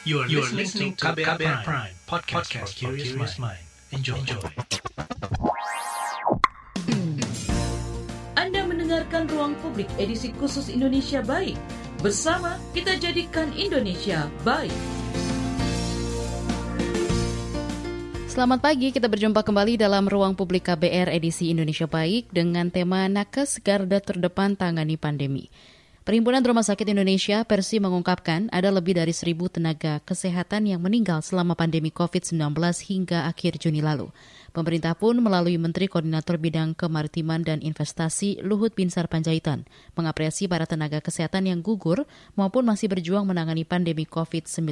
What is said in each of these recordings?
You are, you are listening to KBR, Prime, Prime podcast, podcast for curious mind. Enjoy. Enjoy. Anda mendengarkan Ruang Publik edisi khusus Indonesia Baik. Bersama kita jadikan Indonesia baik. Selamat pagi, kita berjumpa kembali dalam Ruang Publik KBR edisi Indonesia Baik dengan tema Nakes Garda Terdepan Tangani Pandemi. Perhimpunan Rumah Sakit Indonesia Persi mengungkapkan ada lebih dari seribu tenaga kesehatan yang meninggal selama pandemi COVID-19 hingga akhir Juni lalu. Pemerintah pun melalui Menteri Koordinator Bidang Kemaritiman dan Investasi Luhut Binsar Panjaitan mengapresiasi para tenaga kesehatan yang gugur maupun masih berjuang menangani pandemi COVID-19.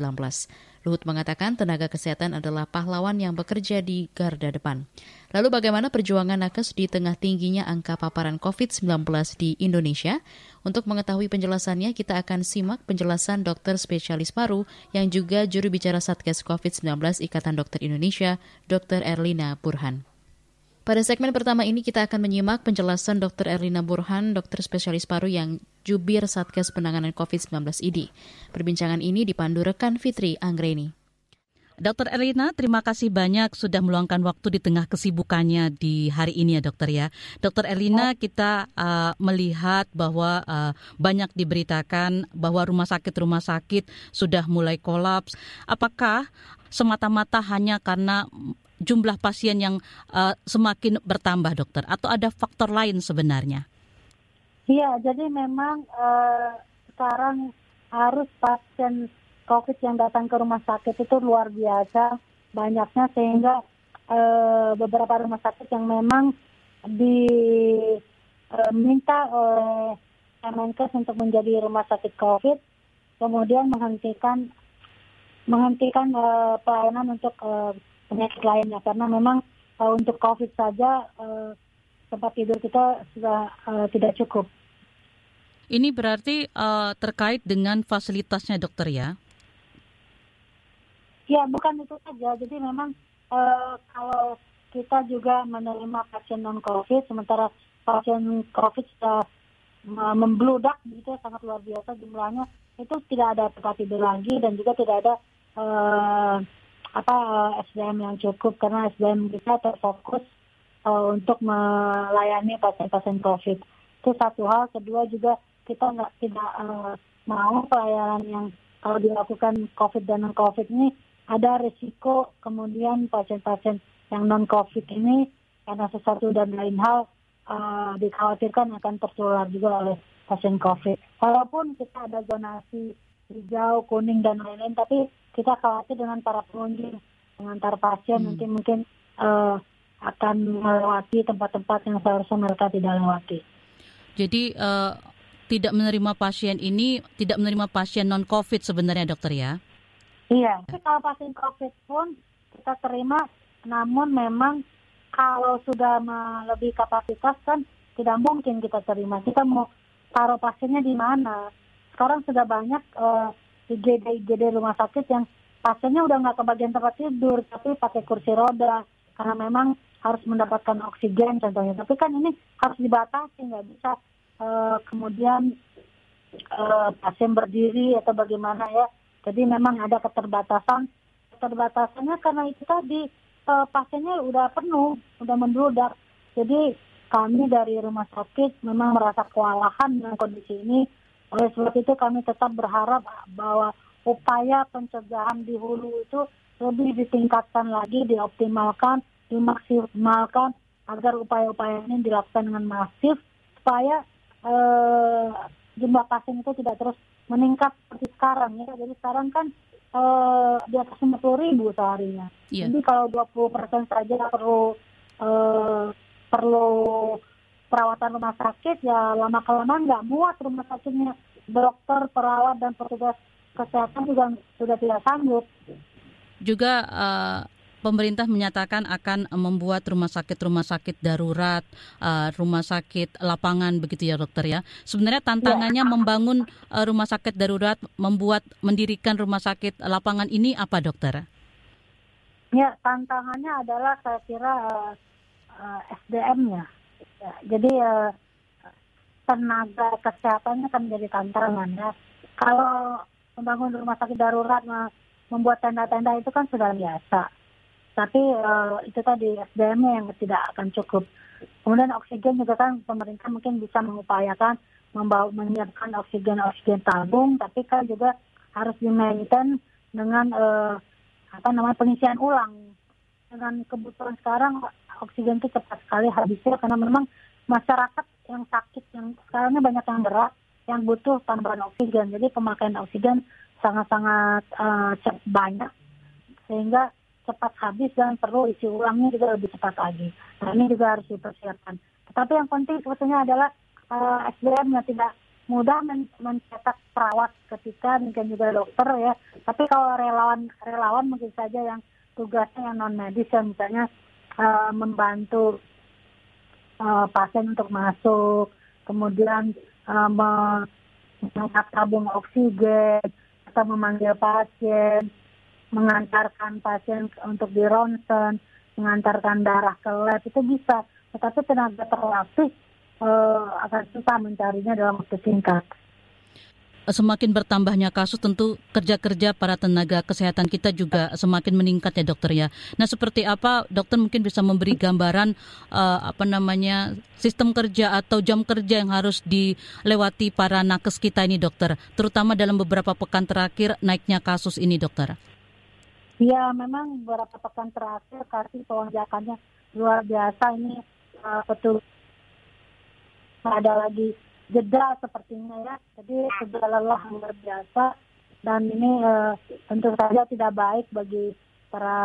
Luhut mengatakan tenaga kesehatan adalah pahlawan yang bekerja di garda depan. Lalu bagaimana perjuangan nakes di tengah tingginya angka paparan COVID-19 di Indonesia? Untuk mengetahui penjelasannya, kita akan simak penjelasan dokter spesialis paru yang juga juru bicara Satgas COVID-19 Ikatan Dokter Indonesia, Dr. Erlina Burhan. Pada segmen pertama ini kita akan menyimak penjelasan Dr. Erlina Burhan, dokter spesialis paru yang jubir Satgas Penanganan COVID-19 ID. Perbincangan ini dipandu rekan Fitri Anggreni. Dokter Erlina, terima kasih banyak sudah meluangkan waktu di tengah kesibukannya di hari ini ya dokter ya. Dokter Erlina, kita uh, melihat bahwa uh, banyak diberitakan bahwa rumah sakit-rumah sakit sudah mulai kolaps. Apakah semata-mata hanya karena jumlah pasien yang uh, semakin bertambah, dokter, atau ada faktor lain sebenarnya? Iya, jadi memang uh, sekarang harus pasien COVID yang datang ke rumah sakit itu luar biasa banyaknya sehingga uh, beberapa rumah sakit yang memang diminta uh, oleh Kemenkes untuk menjadi rumah sakit COVID, kemudian menghentikan menghentikan uh, pelayanan untuk uh, penyakit lainnya karena memang uh, untuk COVID saja uh, tempat tidur kita sudah uh, tidak cukup. Ini berarti uh, terkait dengan fasilitasnya dokter ya? Ya bukan itu saja. Jadi memang uh, kalau kita juga menerima pasien non COVID, sementara pasien COVID sudah uh, membludak gitu sangat luar biasa jumlahnya, itu tidak ada tempat tidur lagi dan juga tidak ada uh, apa SDM yang cukup karena SDM kita terfokus uh, untuk melayani pasien-pasien COVID. Itu satu hal. Kedua juga kita nggak tidak uh, mau pelayanan yang kalau dilakukan COVID dan non COVID ini ada risiko kemudian pasien-pasien yang non COVID ini karena sesuatu dan lain hal uh, dikhawatirkan akan tertular juga oleh pasien COVID. Walaupun kita ada zonasi hijau, kuning dan lain-lain, tapi kita khawatir dengan para pengunjung, dengan para pasien hmm. nanti mungkin uh, akan melewati tempat-tempat yang seharusnya mereka tidak lewati. Jadi uh, tidak menerima pasien ini tidak menerima pasien non COVID sebenarnya dokter ya? Iya. Tapi kalau pasien COVID pun kita terima, namun memang kalau sudah melebihi kapasitas kan tidak mungkin kita terima. Kita mau taruh pasiennya di mana? Sekarang sudah banyak uh, IGD IGD rumah sakit yang pasiennya udah nggak ke bagian tempat tidur tapi pakai kursi roda karena memang harus mendapatkan oksigen contohnya tapi kan ini harus dibatasi nggak bisa uh, kemudian uh, pasien berdiri atau bagaimana ya jadi memang ada keterbatasan. Keterbatasannya karena itu tadi uh, pasiennya udah penuh udah membludak jadi kami dari rumah sakit memang merasa kewalahan dengan kondisi ini. Oleh sebab itu kami tetap berharap bahwa upaya pencegahan di hulu itu lebih ditingkatkan lagi, dioptimalkan, dimaksimalkan agar upaya-upaya ini dilakukan dengan masif supaya eh, jumlah pasien itu tidak terus meningkat seperti sekarang ya. Jadi sekarang kan eh, di atas 50 ribu seharinya. Yeah. Jadi kalau 20 persen saja perlu eh, perlu perawatan rumah sakit ya lama kelamaan nggak muat rumah sakitnya dokter perawat dan petugas kesehatan juga sudah tidak sanggup juga uh, pemerintah menyatakan akan membuat rumah sakit rumah sakit darurat uh, rumah sakit lapangan begitu ya dokter ya sebenarnya tantangannya ya. membangun uh, rumah sakit darurat membuat mendirikan rumah sakit lapangan ini apa dokter ya tantangannya adalah saya kira uh, uh, SDM-nya Ya, jadi uh, tenaga kesehatannya akan menjadi tantangan ya. Kalau membangun rumah sakit darurat membuat tenda-tenda itu kan sudah biasa. Tapi uh, itu tadi SDM-nya yang tidak akan cukup. Kemudian oksigen juga kan pemerintah mungkin bisa mengupayakan membawa menyiapkan oksigen oksigen tabung, tapi kan juga harus di maintain dengan uh, apa namanya pengisian ulang. Dengan kebutuhan sekarang oksigen itu cepat sekali habisnya karena memang masyarakat yang sakit yang sekarangnya banyak yang berat yang butuh tambahan oksigen. Jadi pemakaian oksigen sangat-sangat uh, banyak sehingga cepat habis dan perlu isi ulangnya juga lebih cepat lagi. Nah ini juga harus dipersiapkan. Tetapi yang penting sebetulnya adalah uh, eh, SDM yang tidak mudah men mencetak perawat ketika mungkin juga dokter ya. Tapi kalau relawan relawan mungkin saja yang tugasnya yang non medis yang misalnya uh, membantu uh, pasien untuk masuk, kemudian uh, mengangkat tabung oksigen atau memanggil pasien mengantarkan pasien untuk di ronsen, mengantarkan darah ke lab itu bisa. Tetapi tenaga terlatih uh, akan susah mencarinya dalam waktu singkat semakin bertambahnya kasus tentu kerja-kerja para tenaga kesehatan kita juga semakin meningkat ya dokter ya. Nah seperti apa dokter mungkin bisa memberi gambaran uh, apa namanya sistem kerja atau jam kerja yang harus dilewati para nakes kita ini dokter, terutama dalam beberapa pekan terakhir naiknya kasus ini dokter. Ya, memang beberapa pekan terakhir kasih lonjakannya luar biasa ini uh, betul ada lagi jeda sepertinya ya. Jadi sudah lelah luar biasa dan ini uh, tentu saja tidak baik bagi para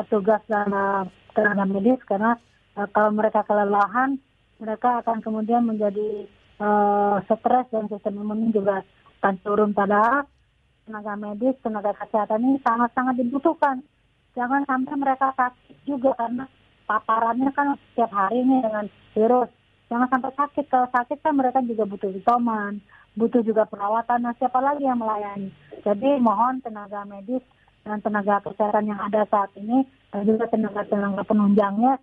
petugas dan uh, tenaga medis karena uh, kalau mereka kelelahan mereka akan kemudian menjadi uh, stres dan sistem imun juga akan turun pada tenaga medis, tenaga kesehatan ini sangat-sangat dibutuhkan. Jangan sampai mereka sakit juga karena paparannya kan setiap hari ini dengan virus. Jangan sampai sakit. Kalau sakit kan mereka juga butuh isoman, butuh juga perawatan. Nah siapa lagi yang melayani? Jadi mohon tenaga medis dan tenaga kesehatan yang ada saat ini dan juga tenaga-tenaga penunjangnya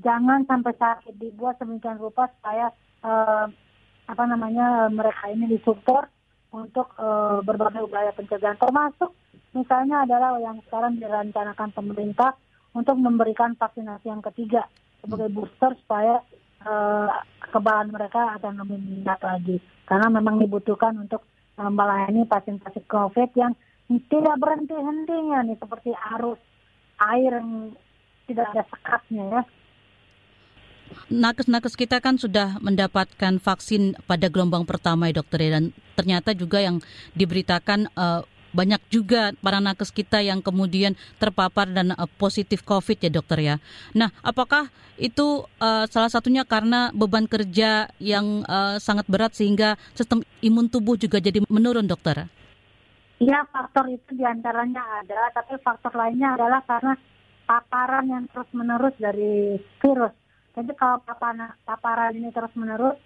jangan sampai sakit dibuat sedemikian rupa supaya eh, apa namanya mereka ini disupport untuk uh, berbagai upaya pencegahan. Termasuk misalnya adalah yang sekarang direncanakan pemerintah untuk memberikan vaksinasi yang ketiga sebagai booster supaya uh, kekebalan mereka akan lebih meningkat lagi. Karena memang dibutuhkan untuk uh, melayani pasien-pasien COVID yang tidak berhenti hentinya nih seperti arus air yang tidak ada sekatnya ya nakes-nakes kita kan sudah mendapatkan vaksin pada gelombang pertama ya dokter ya dan ternyata juga yang diberitakan uh, banyak juga para nakes kita yang kemudian terpapar dan uh, positif COVID ya dokter ya. Nah, apakah itu uh, salah satunya karena beban kerja yang uh, sangat berat sehingga sistem imun tubuh juga jadi menurun dokter? Iya, faktor itu di antaranya ada, tapi faktor lainnya adalah karena paparan yang terus menerus dari virus. Jadi kalau paparan, ini terus menerus,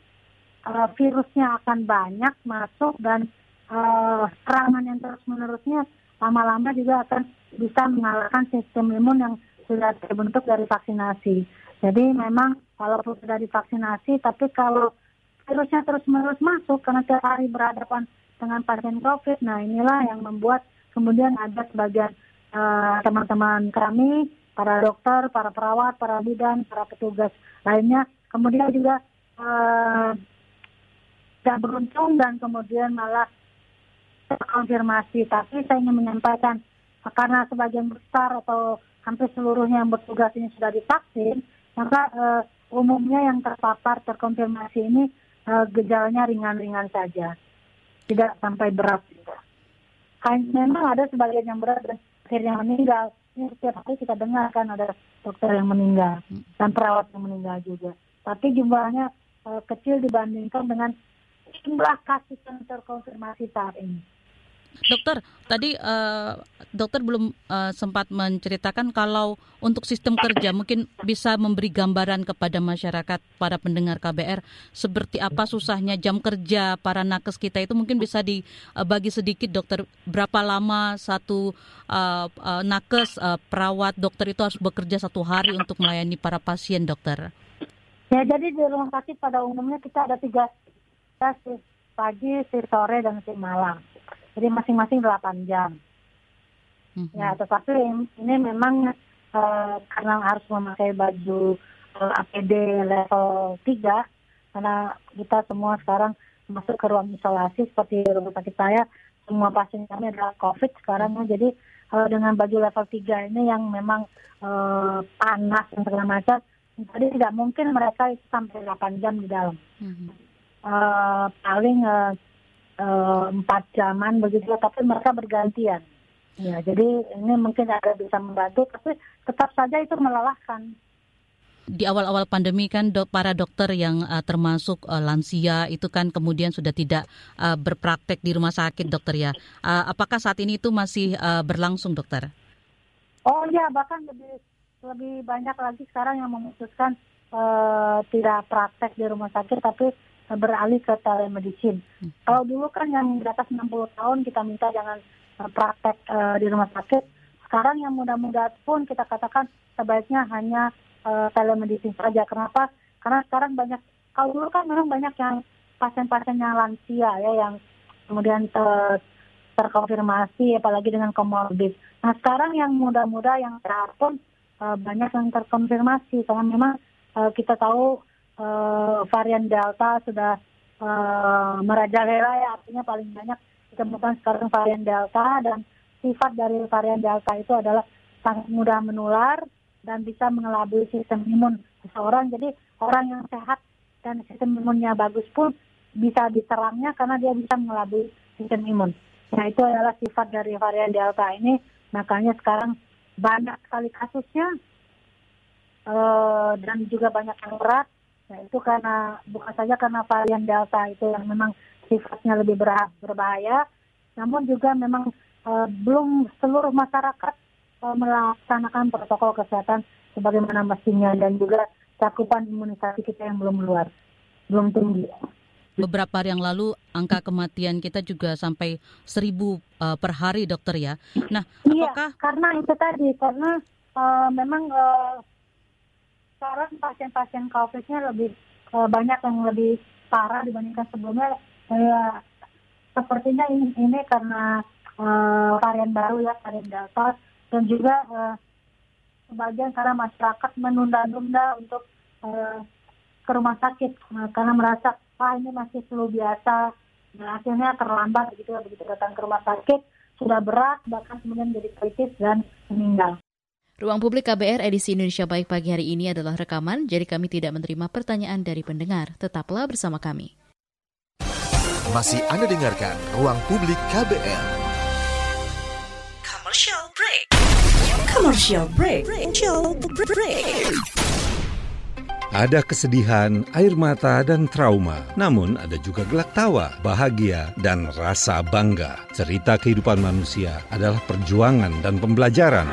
uh, virusnya akan banyak masuk dan uh, serangan yang terus menerusnya lama-lama juga akan bisa mengalahkan sistem imun yang sudah terbentuk dari vaksinasi. Jadi memang kalau sudah divaksinasi, tapi kalau virusnya terus menerus masuk karena tiap hari berhadapan dengan pasien COVID, nah inilah yang membuat kemudian ada sebagian uh, teman-teman kami para dokter, para perawat, para bidan, para petugas lainnya. Kemudian juga uh, tidak beruntung dan kemudian malah terkonfirmasi. Tapi saya ingin menyampaikan karena sebagian besar atau hampir seluruhnya yang bertugas ini sudah divaksin, maka uh, umumnya yang terpapar terkonfirmasi ini uh, gejalanya ringan-ringan saja, tidak sampai berat. Memang ada sebagian yang berat dan akhirnya meninggal setiap hari kita dengar kan ada dokter yang meninggal dan perawat yang meninggal juga. Tapi jumlahnya uh, kecil dibandingkan dengan jumlah kasus yang terkonfirmasi saat ini. Dokter, tadi uh, dokter belum uh, sempat menceritakan kalau untuk sistem kerja mungkin bisa memberi gambaran kepada masyarakat para pendengar KBR seperti apa susahnya jam kerja para nakes kita itu mungkin bisa dibagi uh, sedikit dokter berapa lama satu uh, uh, nakes uh, perawat dokter itu harus bekerja satu hari untuk melayani para pasien dokter. Ya jadi di rumah sakit pada umumnya kita ada tiga shift pagi, shift sore dan shift malam. Jadi masing-masing 8 jam. Mhm. Ya, tetapi ini memang eh, karena harus memakai baju eh, APD level 3 karena kita semua sekarang masuk ke ruang isolasi seperti rumah sakit saya semua pasien kami adalah COVID sekarang ya. Jadi eh, dengan baju level 3 ini yang memang eh, panas dan segala macam, jadi tidak mungkin mereka itu sampai 8 jam di dalam. Mhm. Eh, paling eh, eh, empat jaman begitu, tapi mereka bergantian. Ya, jadi ini mungkin agak bisa membantu, tapi tetap saja itu melelahkan. Di awal-awal pandemi kan dok, para dokter yang uh, termasuk uh, lansia itu kan kemudian sudah tidak uh, berpraktek di rumah sakit dokter ya. Uh, apakah saat ini itu masih uh, berlangsung dokter? Oh iya, bahkan lebih lebih banyak lagi sekarang yang memutuskan eh, tidak praktek di rumah sakit, tapi beralih ke telemedicine. Hmm. Kalau dulu kan yang di atas 60 tahun kita minta jangan eh, praktek eh, di rumah sakit. Sekarang yang muda-muda pun kita katakan sebaiknya hanya eh, telemedicine saja. Kenapa? Karena sekarang banyak, kalau dulu kan memang banyak yang pasien-pasien yang lansia ya, yang kemudian ter- terkonfirmasi apalagi dengan komorbid. Nah sekarang yang muda-muda yang sehat pun eh, banyak yang terkonfirmasi karena memang eh, kita tahu eh, varian Delta sudah eh, merajalela ya artinya paling banyak ditemukan sekarang varian Delta dan sifat dari varian Delta itu adalah sangat mudah menular dan bisa mengelabui sistem imun seseorang. Jadi orang yang sehat dan sistem imunnya bagus pun bisa diserangnya karena dia bisa mengelabui sistem imun. Nah itu adalah sifat dari varian Delta ini. Makanya sekarang banyak sekali kasusnya eh, dan juga banyak yang berat. Nah itu karena bukan saja karena varian Delta itu yang memang sifatnya lebih berbahaya, namun juga memang eh, belum seluruh masyarakat eh, melaksanakan protokol kesehatan sebagaimana mestinya dan juga cakupan imunisasi kita yang belum luar, belum tinggi. Beberapa hari yang lalu angka kematian kita juga sampai seribu uh, per hari dokter ya. Nah, Iya, apakah karena itu tadi, karena eh, memang eh, sekarang pasien-pasien COVID-nya lebih eh, banyak yang lebih parah dibandingkan sebelumnya. Eh, sepertinya ini, ini karena eh, varian baru ya, varian Delta, dan juga eh, sebagian karena masyarakat menunda-nunda untuk eh, ke rumah sakit Nah, karena merasa ah ini masih flu biasa, dan akhirnya terlambat begitu begitu datang ke rumah sakit sudah berat bahkan kemudian jadi kritis dan meninggal. Ruang Publik KBR edisi Indonesia Baik pagi hari ini adalah rekaman, jadi kami tidak menerima pertanyaan dari pendengar. Tetaplah bersama kami. Masih Anda dengarkan Ruang Publik KBR. Commercial break. Commercial break. Commercial break. Ada kesedihan, air mata, dan trauma. Namun ada juga gelak tawa, bahagia, dan rasa bangga. Cerita kehidupan manusia adalah perjuangan dan pembelajaran.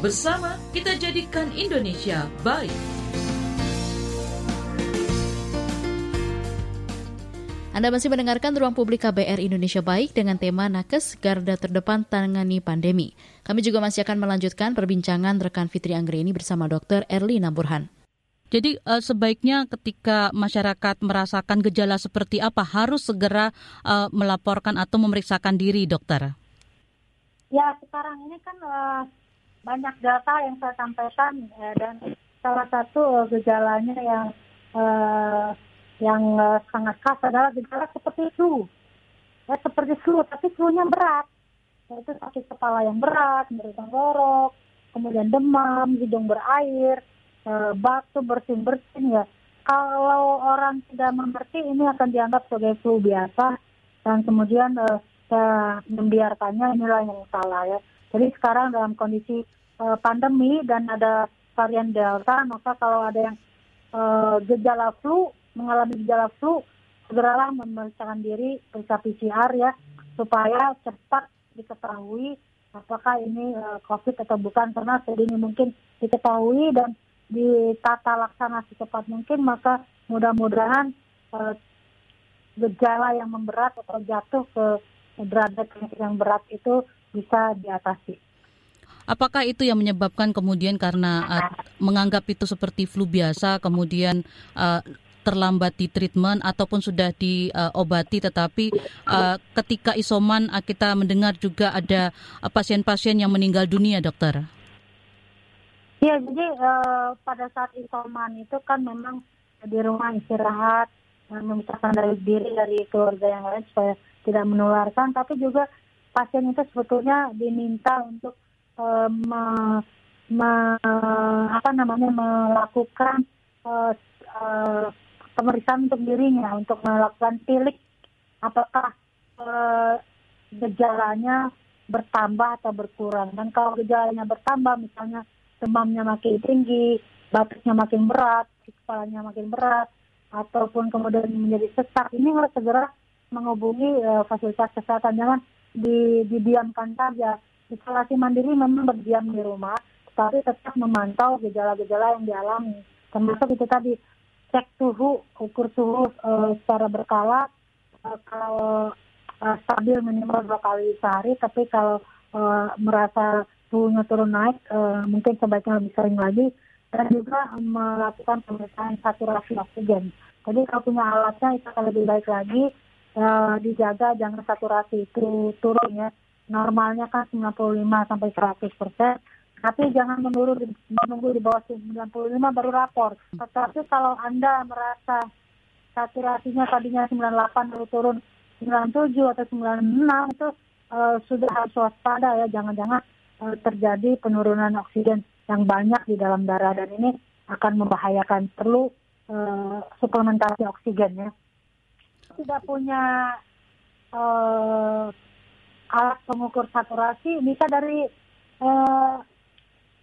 Bersama kita jadikan Indonesia baik. Anda masih mendengarkan Ruang Publik KBR Indonesia Baik dengan tema Nakes Garda Terdepan Tangani Pandemi. Kami juga masih akan melanjutkan perbincangan rekan Fitri Anggreni bersama Dr. Erlina Burhan. Jadi uh, sebaiknya ketika masyarakat merasakan gejala seperti apa harus segera uh, melaporkan atau memeriksakan diri, dokter. Ya sekarang ini kan uh, banyak data yang saya sampaikan ya, dan salah satu uh, gejalanya yang uh, yang uh, sangat khas adalah gejala seperti flu. Ya, seperti flu, tapi flu-nya berat. Yaitu sakit kepala yang berat, nyeri tenggorok, kemudian demam, hidung berair, uh, batuk, bersin-bersin ya. Kalau orang tidak mengerti ini akan dianggap sebagai flu biasa dan kemudian ya, membiarkannya inilah yang salah ya. Jadi sekarang dalam kondisi uh, pandemi dan ada varian delta, maka kalau ada yang uh, gejala flu mengalami gejala flu segeralah memeriksakan diri periksa PCR ya supaya cepat diketahui apakah ini uh, COVID atau bukan. Karena sedini mungkin diketahui dan ditata laksana secepat mungkin maka mudah-mudahan uh, gejala yang memberat atau jatuh ke derajat yang berat itu bisa diatasi. Apakah itu yang menyebabkan kemudian karena uh, menganggap itu seperti flu biasa, kemudian uh, terlambat di treatment ataupun sudah diobati tetapi uh, ketika isoman uh, kita mendengar juga ada pasien-pasien uh, yang meninggal dunia dokter. Ya jadi uh, pada saat isoman itu kan memang di rumah istirahat memisahkan dari diri dari keluarga yang lain supaya tidak menularkan tapi juga pasien itu sebetulnya diminta untuk uh, me, me, apa namanya melakukan uh, uh, pemeriksaan untuk dirinya untuk melakukan tilik apakah uh, gejalanya bertambah atau berkurang. Dan kalau gejalanya bertambah misalnya demamnya makin tinggi batuknya makin berat kepalanya makin berat ataupun kemudian menjadi sesak ini harus segera menghubungi uh, fasilitas kesehatan. Jangan di, didiamkan saja isolasi mandiri memang berdiam di rumah tapi tetap memantau gejala-gejala yang dialami termasuk itu tadi cek suhu, ukur suhu uh, secara berkala. Uh, kalau uh, stabil minimal dua kali sehari, tapi kalau uh, merasa suhunya turun naik, uh, mungkin sebaiknya lebih sering lagi. Dan juga melakukan pemeriksaan saturasi oksigen. Jadi kalau punya alatnya itu akan lebih baik lagi. Uh, dijaga jangan saturasi itu turun ya. Normalnya kan 95 sampai 100 persen tapi jangan menurut menunggu di bawah 95 baru rapor. Tetapi kalau Anda merasa saturasinya tadinya 98 lalu turun 97 atau 96 itu uh, sudah harus waspada ya. Jangan-jangan uh, terjadi penurunan oksigen yang banyak di dalam darah dan ini akan membahayakan. Perlu uh, suplementasi oksigen ya. Tidak punya uh, alat pengukur saturasi bisa dari uh,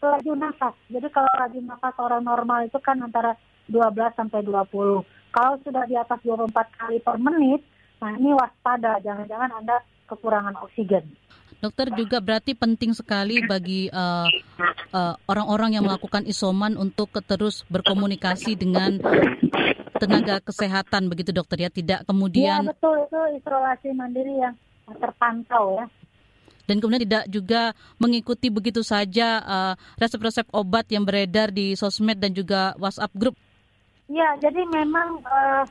laju nafas. Jadi kalau laju nafas orang normal itu kan antara 12 sampai 20. Kalau sudah di atas 24 kali per menit, nah ini waspada, jangan-jangan Anda kekurangan oksigen. Dokter juga berarti penting sekali bagi uh, uh, orang-orang yang melakukan isoman untuk terus berkomunikasi dengan tenaga kesehatan begitu dokter ya, tidak kemudian. Ya betul itu isolasi mandiri yang terpantau ya dan kemudian tidak juga mengikuti begitu saja uh, resep-resep obat yang beredar di sosmed dan juga WhatsApp grup. Ya, jadi memang uh,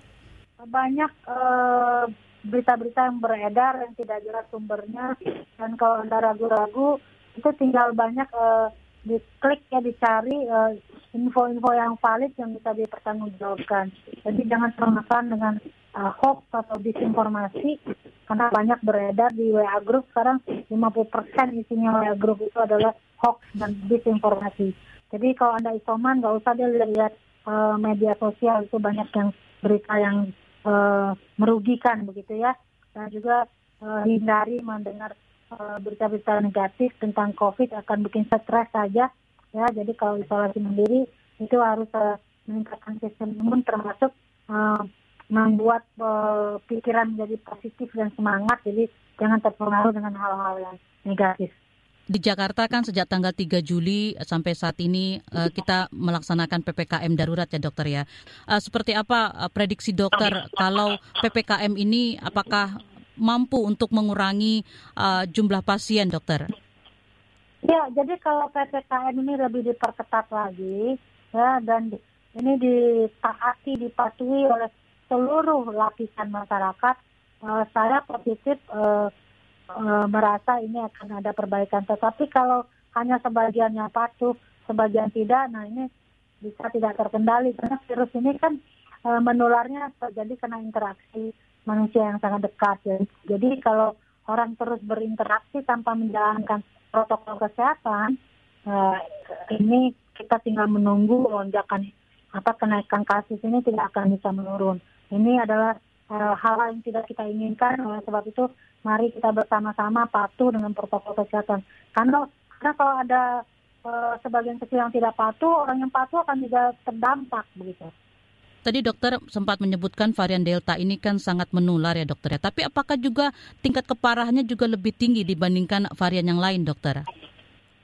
banyak uh, berita-berita yang beredar yang tidak jelas sumbernya dan kalau anda ragu-ragu itu tinggal banyak uh, diklik ya dicari info-info uh, yang valid yang bisa dipertanggungjawabkan. Jadi jangan termakan dengan uh, hoax atau disinformasi karena banyak beredar di WA group sekarang 50% isinya WA group itu adalah hoax dan disinformasi. Jadi kalau Anda isoman nggak usah dia lihat uh, media sosial itu banyak yang berita yang uh, merugikan begitu ya. Dan juga uh, hindari mendengar berita-berita uh, negatif tentang COVID akan bikin stres saja ya. Jadi kalau isolasi mandiri itu harus uh, meningkatkan sistem imun termasuk uh, membuat uh, pikiran menjadi positif dan semangat jadi jangan terpengaruh dengan hal-hal yang negatif. Di Jakarta kan sejak tanggal 3 Juli sampai saat ini uh, kita melaksanakan PPKM darurat ya dokter ya. Uh, seperti apa uh, prediksi dokter kalau PPKM ini apakah mampu untuk mengurangi uh, jumlah pasien dokter? Ya, jadi kalau PPKM ini lebih diperketat lagi ya dan ini ditaati dipatuhi oleh seluruh lapisan masyarakat, uh, saya positif uh, uh, merasa ini akan ada perbaikan. Tetapi kalau hanya sebagiannya patuh, sebagian tidak, nah ini bisa tidak terkendali karena virus ini kan uh, menularnya terjadi karena interaksi manusia yang sangat dekat. Jadi kalau orang terus berinteraksi tanpa menjalankan protokol kesehatan, uh, ini kita tinggal menunggu lonjakan apa kenaikan kasus ini tidak akan bisa menurun. Ini adalah uh, hal yang tidak kita inginkan. Oleh sebab itu, mari kita bersama-sama patuh dengan protokol kesehatan. Karena karena kalau ada uh, sebagian kecil yang tidak patuh, orang yang patuh akan juga terdampak begitu. Tadi dokter sempat menyebutkan varian Delta ini kan sangat menular ya dokter ya. Tapi apakah juga tingkat keparahannya juga lebih tinggi dibandingkan varian yang lain dokter?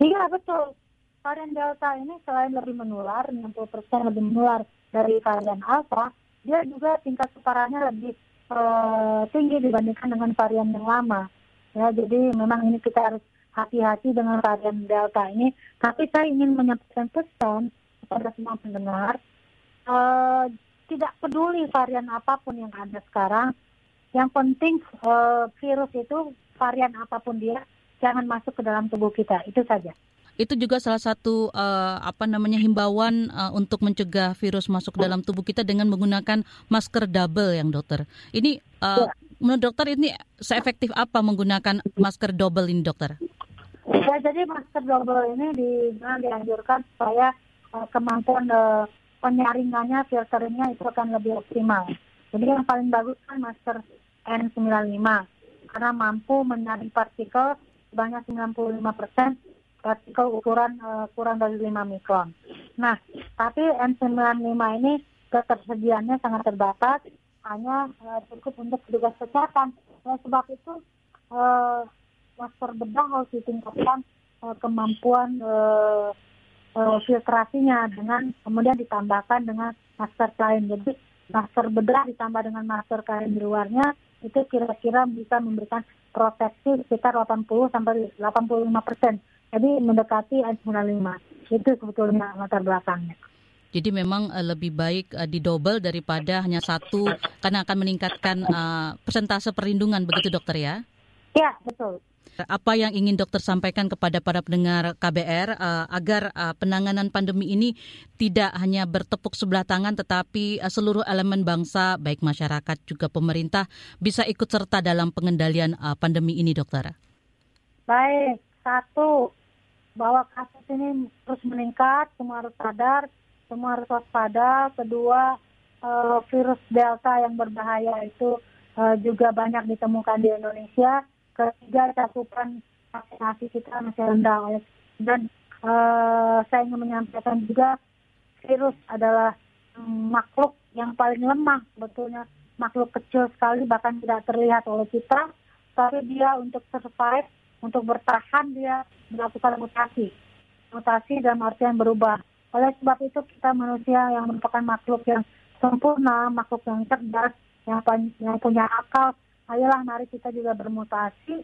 Iya betul. Varian Delta ini selain lebih menular, 60% lebih menular dari varian Alpha, dia juga tingkat keparahannya lebih uh, tinggi dibandingkan dengan varian yang lama. Ya, jadi memang ini kita harus hati-hati dengan varian Delta ini. Tapi saya ingin menyampaikan pesan kepada semua pendengar, uh, tidak peduli varian apa pun yang ada sekarang. Yang penting uh, virus itu varian apa pun dia jangan masuk ke dalam tubuh kita. Itu saja. Itu juga salah satu uh, apa namanya himbauan uh, untuk mencegah virus masuk dalam tubuh kita dengan menggunakan masker double yang dokter. Ini uh, ya. menurut dokter ini seefektif apa menggunakan masker double ini dokter? Ya, jadi masker double ini di, dianjurkan supaya uh, kemampuan uh, penyaringannya, filteringnya itu akan lebih optimal. Jadi yang paling bagus kan masker N95 karena mampu menyaring partikel sebanyak 95 persen partikel ukuran uh, kurang dari 5 mikron. Nah, tapi N95 ini ketersediaannya sangat terbatas, hanya uh, cukup untuk petugas kesehatan. Oleh sebab itu, uh, masker bedah harus ditingkatkan uh, kemampuan uh, uh, filtrasinya dengan kemudian ditambahkan dengan masker kain. Jadi masker bedah ditambah dengan masker kain di luarnya itu kira-kira bisa memberikan proteksi sekitar 80 sampai 85 persen. Jadi mendekati N95. Itu sebetulnya latar belakangnya. Jadi memang uh, lebih baik uh, didobel daripada hanya satu karena akan meningkatkan uh, persentase perlindungan begitu dokter ya? Ya betul. Apa yang ingin dokter sampaikan kepada para pendengar KBR uh, agar uh, penanganan pandemi ini tidak hanya bertepuk sebelah tangan tetapi uh, seluruh elemen bangsa baik masyarakat juga pemerintah bisa ikut serta dalam pengendalian uh, pandemi ini dokter? Baik, satu bahwa kasus ini terus meningkat, semua harus sadar, semua harus waspada. Kedua, uh, virus Delta yang berbahaya itu uh, juga banyak ditemukan di Indonesia ketiga cakupan vaksinasi kita masih rendah. Dan uh, saya ingin menyampaikan juga virus adalah makhluk yang paling lemah. Sebetulnya makhluk kecil sekali bahkan tidak terlihat oleh kita tapi dia untuk survive untuk bertahan dia melakukan mutasi. Mutasi dalam artian berubah. Oleh sebab itu kita manusia yang merupakan makhluk yang sempurna makhluk yang cerdas yang punya akal ayolah mari kita juga bermutasi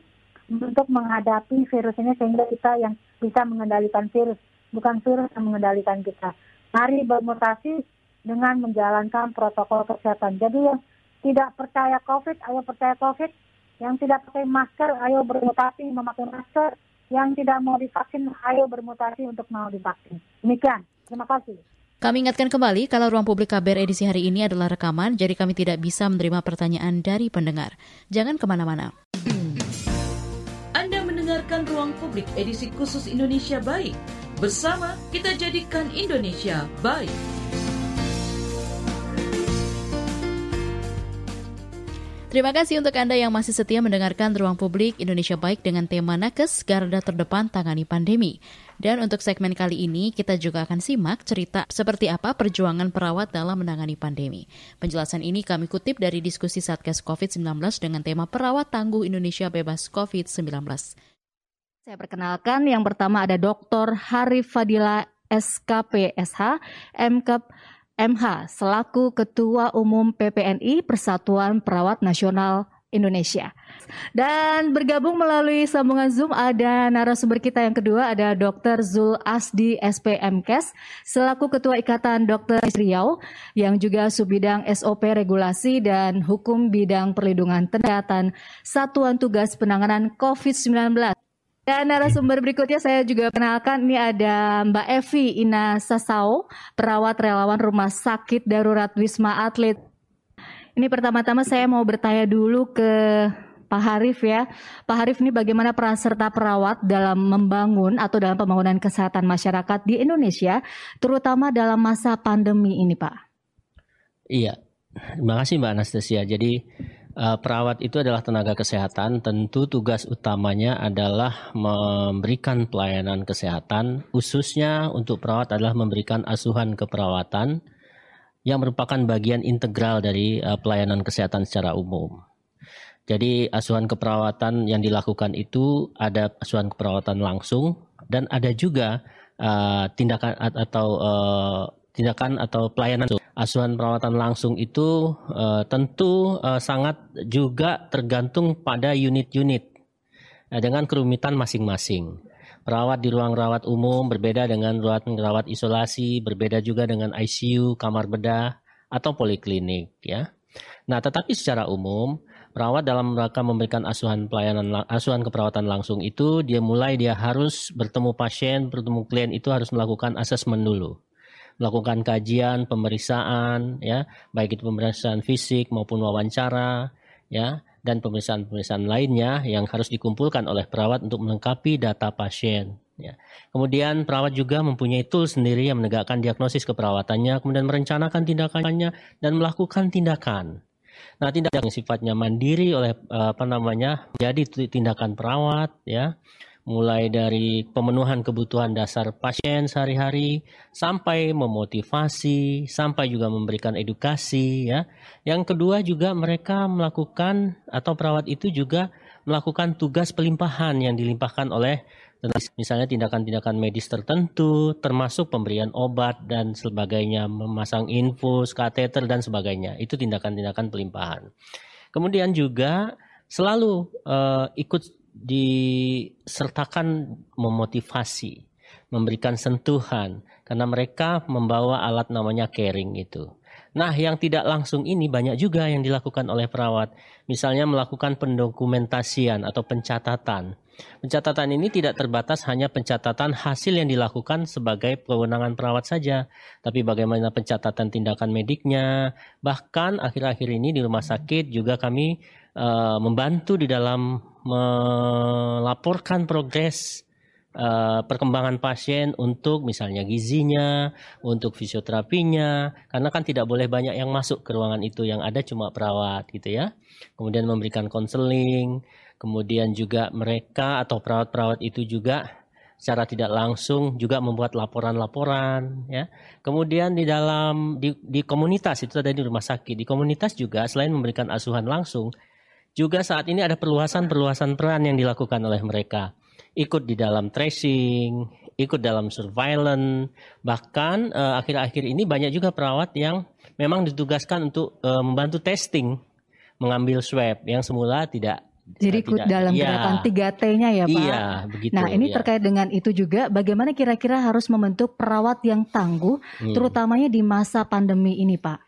untuk menghadapi virus ini sehingga kita yang bisa mengendalikan virus, bukan virus yang mengendalikan kita. Mari bermutasi dengan menjalankan protokol kesehatan. Jadi yang tidak percaya COVID, ayo percaya COVID. Yang tidak pakai masker, ayo bermutasi memakai masker. Yang tidak mau divaksin, ayo bermutasi untuk mau divaksin. Demikian. Terima kasih. Kami ingatkan kembali kalau ruang publik KBR edisi hari ini adalah rekaman, jadi kami tidak bisa menerima pertanyaan dari pendengar. Jangan ke mana-mana. Anda mendengarkan ruang publik edisi khusus Indonesia Baik. Bersama kita jadikan Indonesia baik. Terima kasih untuk Anda yang masih setia mendengarkan Ruang Publik Indonesia Baik dengan tema Nakes Garda Terdepan Tangani Pandemi. Dan untuk segmen kali ini kita juga akan simak cerita seperti apa perjuangan perawat dalam menangani pandemi. Penjelasan ini kami kutip dari diskusi Satgas COVID-19 dengan tema Perawat Tangguh Indonesia Bebas COVID-19. Saya perkenalkan yang pertama ada Dr. Harif Fadila SKPSH, MKP MH selaku Ketua Umum PPNI Persatuan Perawat Nasional Indonesia. Dan bergabung melalui sambungan Zoom ada narasumber kita yang kedua ada Dr. Zul Asdi SPMKes selaku Ketua Ikatan Dokter Riau yang juga Subbidang SOP Regulasi dan Hukum Bidang Perlindungan Kesehatan Satuan Tugas Penanganan COVID-19. Dan narasumber berikutnya saya juga kenalkan ini ada Mbak Evi Ina Sasao, perawat relawan Rumah Sakit Darurat Wisma Atlet. Ini pertama-tama saya mau bertanya dulu ke Pak Harif ya. Pak Harif ini bagaimana peran serta perawat dalam membangun atau dalam pembangunan kesehatan masyarakat di Indonesia, terutama dalam masa pandemi ini Pak? Iya, terima kasih Mbak Anastasia. Jadi uh, perawat itu adalah tenaga kesehatan, tentu tugas utamanya adalah memberikan pelayanan kesehatan, khususnya untuk perawat adalah memberikan asuhan keperawatan yang merupakan bagian integral dari uh, pelayanan kesehatan secara umum. Jadi asuhan keperawatan yang dilakukan itu ada asuhan keperawatan langsung dan ada juga uh, tindakan atau uh, tindakan atau pelayanan asuhan perawatan langsung itu uh, tentu uh, sangat juga tergantung pada unit-unit uh, dengan kerumitan masing-masing. Perawat di ruang rawat umum berbeda dengan ruang rawat isolasi, berbeda juga dengan ICU, kamar bedah, atau poliklinik ya. Nah, tetapi secara umum perawat dalam rangka memberikan asuhan pelayanan asuhan keperawatan langsung itu dia mulai dia harus bertemu pasien, bertemu klien itu harus melakukan asesmen dulu melakukan kajian, pemeriksaan, ya, baik itu pemeriksaan fisik maupun wawancara, ya, dan pemeriksaan-pemeriksaan lainnya yang harus dikumpulkan oleh perawat untuk melengkapi data pasien. Ya. Kemudian perawat juga mempunyai tool sendiri yang menegakkan diagnosis keperawatannya, kemudian merencanakan tindakannya dan melakukan tindakan. Nah, tindakan yang sifatnya mandiri oleh apa namanya jadi tindakan perawat, ya mulai dari pemenuhan kebutuhan dasar pasien sehari-hari sampai memotivasi, sampai juga memberikan edukasi ya. Yang kedua juga mereka melakukan atau perawat itu juga melakukan tugas pelimpahan yang dilimpahkan oleh misalnya tindakan-tindakan medis tertentu termasuk pemberian obat dan sebagainya, memasang infus, kateter dan sebagainya. Itu tindakan-tindakan pelimpahan. Kemudian juga selalu uh, ikut disertakan memotivasi, memberikan sentuhan karena mereka membawa alat namanya caring itu. Nah, yang tidak langsung ini banyak juga yang dilakukan oleh perawat. Misalnya melakukan pendokumentasian atau pencatatan. Pencatatan ini tidak terbatas hanya pencatatan hasil yang dilakukan sebagai kewenangan perawat saja, tapi bagaimana pencatatan tindakan mediknya. Bahkan akhir-akhir ini di rumah sakit juga kami uh, membantu di dalam melaporkan progres uh, perkembangan pasien untuk misalnya gizinya, untuk fisioterapinya, karena kan tidak boleh banyak yang masuk ke ruangan itu, yang ada cuma perawat gitu ya. Kemudian memberikan konseling, kemudian juga mereka atau perawat-perawat itu juga secara tidak langsung juga membuat laporan-laporan ya. Kemudian di dalam di, di komunitas itu ada di rumah sakit. Di komunitas juga selain memberikan asuhan langsung, juga saat ini ada perluasan-perluasan peran yang dilakukan oleh mereka. Ikut di dalam tracing, ikut dalam surveillance, bahkan eh, akhir-akhir uh, ini banyak juga perawat yang memang ditugaskan untuk uh, membantu testing, mengambil swab yang semula tidak jadi ikut tidak, dalam iya. gerakan 3T-nya ya Pak. Iya, begitu. Nah ini iya. terkait dengan itu juga, bagaimana kira-kira harus membentuk perawat yang tangguh, hmm. terutamanya di masa pandemi ini Pak?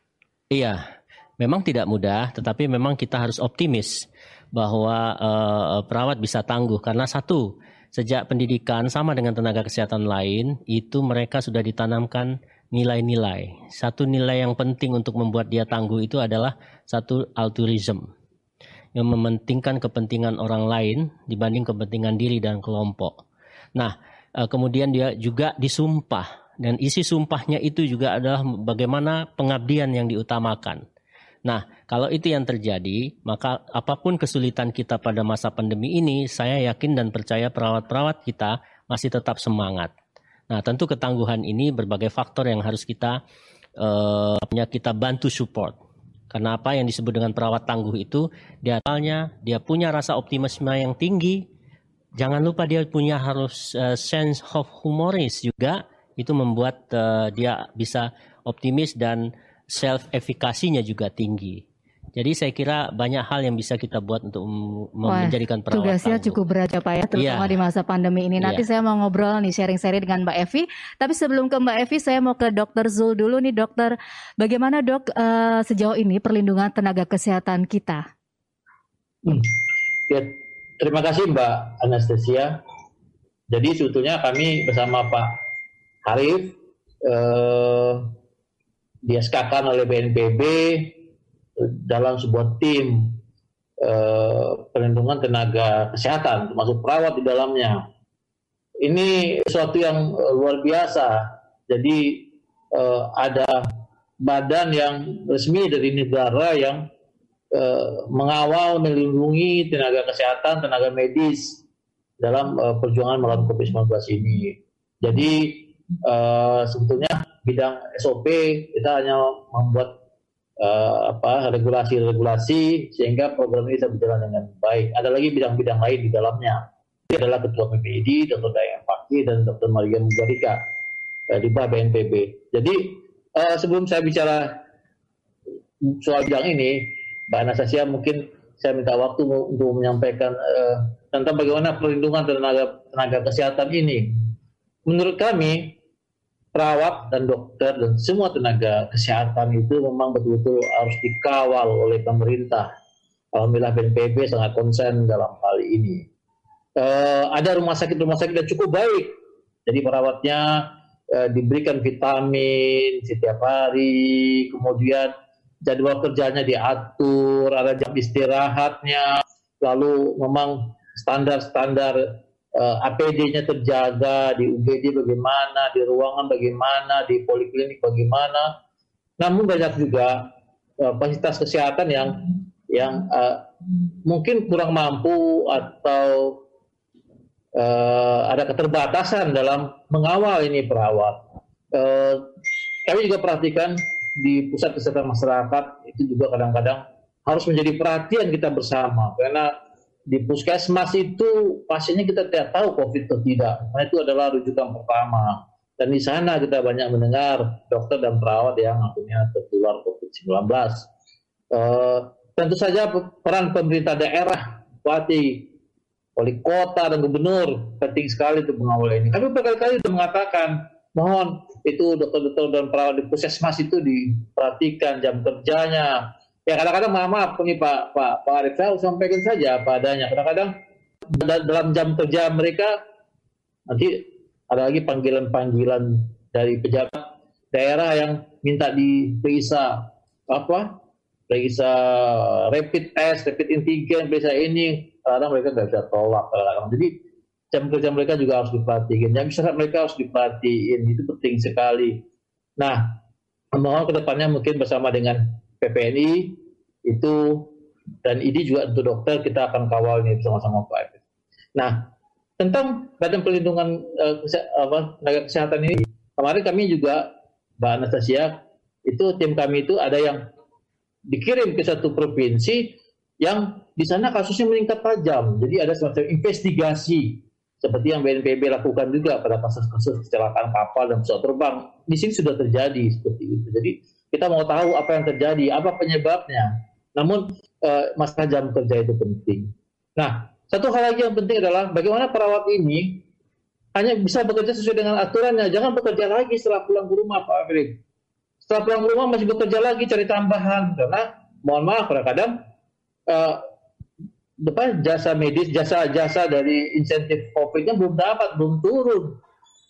Iya, memang tidak mudah, tetapi memang kita harus optimis bahwa uh, perawat bisa tangguh karena satu, sejak pendidikan sama dengan tenaga kesehatan lain itu mereka sudah ditanamkan nilai-nilai. Satu nilai yang penting untuk membuat dia tangguh itu adalah satu altruism yang mementingkan kepentingan orang lain dibanding kepentingan diri dan kelompok. Nah, uh, kemudian dia juga disumpah dan isi sumpahnya itu juga adalah bagaimana pengabdian yang diutamakan. Nah, kalau itu yang terjadi, maka apa pun kesulitan kita pada masa pandemi ini, saya yakin dan percaya perawat-perawat kita masih tetap semangat. Nah, tentu ketangguhan ini berbagai faktor yang harus kita uh, kita bantu support. Karena apa yang disebut dengan perawat tangguh itu, dia asalnya dia punya rasa optimisme yang tinggi. Jangan lupa dia punya harus uh, sense of humoris juga. Itu membuat uh, dia bisa optimis dan self efikasinya juga tinggi. Jadi saya kira banyak hal yang bisa kita buat untuk Wah, menjadikan perawat Tugasnya tangguh. cukup berat ya Pak ya, terutama yeah. di masa pandemi ini. Nanti yeah. saya mau ngobrol nih sharing-sharing dengan Mbak Evi. Tapi sebelum ke Mbak Evi, saya mau ke Dokter Zul dulu nih Dokter. Bagaimana dok uh, sejauh ini perlindungan tenaga kesehatan kita? Hmm. Ya, terima kasih Mbak Anastasia. Jadi sebetulnya kami bersama Pak Harif eh, dieskakan oleh BNPB dalam sebuah tim eh, perlindungan tenaga kesehatan, termasuk perawat di dalamnya. Ini sesuatu yang eh, luar biasa. Jadi eh, ada badan yang resmi dari negara yang eh, mengawal, melindungi tenaga kesehatan, tenaga medis dalam eh, perjuangan melawan COVID-19 ini. Jadi eh, sebetulnya bidang SOP kita hanya membuat uh, apa regulasi-regulasi sehingga program ini bisa berjalan dengan baik. Ada lagi bidang-bidang lain di dalamnya. Ini adalah Ketua PPID, Dr. Dayang Fakih, dan Dr. Maria Mugarika uh, di bawah BNPB. Jadi uh, sebelum saya bicara soal bidang ini, Mbak Anastasia mungkin saya minta waktu untuk menyampaikan uh, tentang bagaimana perlindungan tenaga tenaga kesehatan ini. Menurut kami perawat dan dokter dan semua tenaga kesehatan itu memang betul-betul harus dikawal oleh pemerintah. Alhamdulillah BNPB sangat konsen dalam hal ini. Uh, ada rumah sakit-rumah sakit yang cukup baik. Jadi perawatnya uh, diberikan vitamin setiap hari, kemudian jadwal kerjanya diatur, ada jam istirahatnya, lalu memang standar-standar uh, eh, APD-nya terjaga, di UGD bagaimana, di ruangan bagaimana, di poliklinik bagaimana. Namun banyak juga uh, fasilitas kesehatan yang yang uh, mungkin kurang mampu atau uh, ada keterbatasan dalam mengawal ini perawat. Uh, kami juga perhatikan di pusat kesehatan masyarakat itu juga kadang-kadang harus menjadi perhatian kita bersama karena di puskesmas itu pasiennya kita tidak tahu COVID atau tidak. Nah itu adalah rujukan pertama. Dan di sana kita banyak mendengar dokter dan perawat yang akhirnya tertular COVID-19. Uh, tentu saja peran pemerintah daerah, bupati, wali kota dan gubernur penting sekali untuk mengawal ini. Kami berkali-kali sudah mengatakan mohon itu dokter-dokter dan perawat di puskesmas itu diperhatikan jam kerjanya, ya kadang-kadang maaf, maaf kami Pak Pak Pak Arif saya sampaikan saja apa adanya. Kadang-kadang dalam jam kerja mereka nanti ada lagi panggilan-panggilan dari pejabat daerah yang minta diperiksa apa periksa rapid test, rapid antigen, periksa ini, kadang mereka nggak bisa tolak kadang-kadang. Jadi jam kerja mereka juga harus diperhatikan. Jam istirahat mereka harus diperhatiin, itu penting sekali. Nah, mohon ke depannya mungkin bersama dengan PPNI itu dan ini juga untuk dokter kita akan kawal ini bersama-sama Pak Nah, tentang Badan Perlindungan uh, kesehatan ini kemarin kami juga Mbak Anastasia itu tim kami itu ada yang dikirim ke satu provinsi yang di sana kasusnya meningkat tajam. Jadi ada semacam investigasi seperti yang BNPB lakukan juga pada kasus-kasus kecelakaan kapal dan pesawat terbang. Di sini sudah terjadi seperti itu. Jadi kita mau tahu apa yang terjadi, apa penyebabnya. Namun uh, masalah jam kerja itu penting. Nah, satu hal lagi yang penting adalah bagaimana perawat ini hanya bisa bekerja sesuai dengan aturannya. Jangan bekerja lagi setelah pulang ke rumah, Pak Afrik. Setelah pulang ke rumah masih bekerja lagi cari tambahan karena mohon maaf kadang-kadang uh, depan jasa medis, jasa-jasa dari insentif COVID-nya belum dapat, belum turun.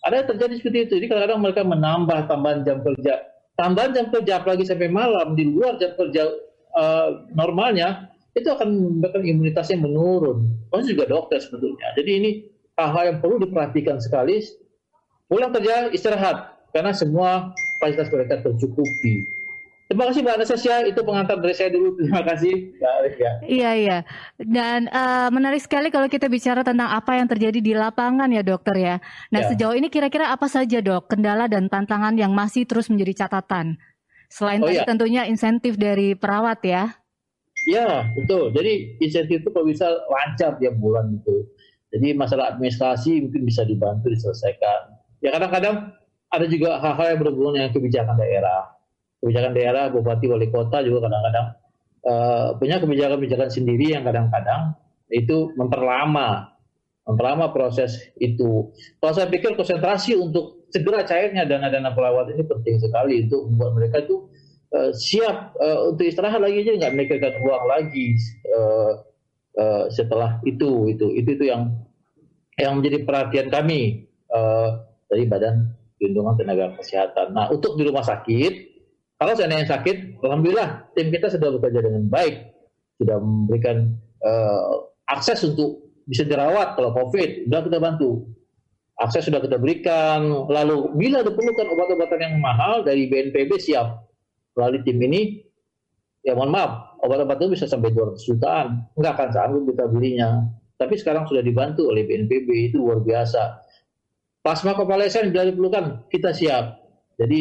Ada yang terjadi seperti itu. Jadi kadang-kadang mereka menambah tambahan jam kerja tambahan jam kerja apalagi sampai malam di luar jam kerja uh, normalnya itu akan menyebabkan imunitasnya menurun. Maksudnya juga dokter sebetulnya. Jadi ini hal-hal yang perlu diperhatikan sekali. Pulang kerja istirahat karena semua fasilitas mereka tercukupi. Terima kasih Mbak Anastasia, itu pengantar dari saya dulu. Terima kasih Mbak Arif ya. Iya, iya. Dan uh, menarik sekali kalau kita bicara tentang apa yang terjadi di lapangan ya dokter ya. Nah ya. sejauh ini kira-kira apa saja dok kendala dan tantangan yang masih terus menjadi catatan? Selain oh, tadi ya. tentunya insentif dari perawat ya. Ya, betul. Jadi insentif itu kalau bisa lancar tiap bulan itu. Jadi masalah administrasi mungkin bisa dibantu diselesaikan. Ya kadang-kadang ada juga hal-hal yang berhubungan dengan kebijakan daerah kebijakan daerah, bupati, wali kota juga kadang-kadang uh, punya kebijakan-kebijakan sendiri yang kadang-kadang itu memperlama memperlama proses itu. Kalau saya pikir konsentrasi untuk segera cairnya dana-dana perawat ini penting sekali untuk membuat mereka itu uh, siap uh, untuk istirahat lagi aja nggak memikirkan uang lagi uh, uh, setelah itu itu itu itu yang yang menjadi perhatian kami uh, dari Badan Perlindungan Tenaga Kesehatan. Nah, untuk di rumah sakit, kalau seandainya sakit, alhamdulillah tim kita sudah bekerja dengan baik, sudah memberikan uh, akses untuk bisa dirawat kalau COVID, sudah kita bantu. Akses sudah kita berikan. Lalu bila diperlukan obat-obatan yang mahal dari BNPB siap melalui tim ini. Ya mohon maaf, obat-obatan bisa sampai 200 jutaan. Enggak akan sanggup kita belinya. Tapi sekarang sudah dibantu oleh BNPB itu luar biasa. Plasma konvalesen bila diperlukan kita siap. Jadi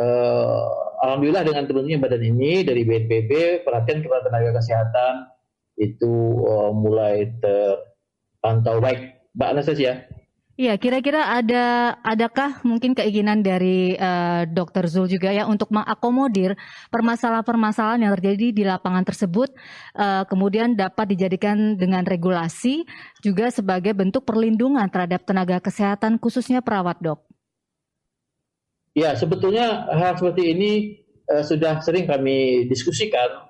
eh, alhamdulillah dengan turunnya badan ini dari BNPB perhatian kepada tenaga kesehatan itu uh, mulai terpantau baik. Mbak Anastasia. Iya, kira-kira ada adakah mungkin keinginan dari uh, Dr. Zul juga ya untuk mengakomodir permasalahan-permasalahan yang terjadi di lapangan tersebut, uh, kemudian dapat dijadikan dengan regulasi juga sebagai bentuk perlindungan terhadap tenaga kesehatan khususnya perawat dok. Ya, sebetulnya hal seperti ini uh, sudah sering kami diskusikan.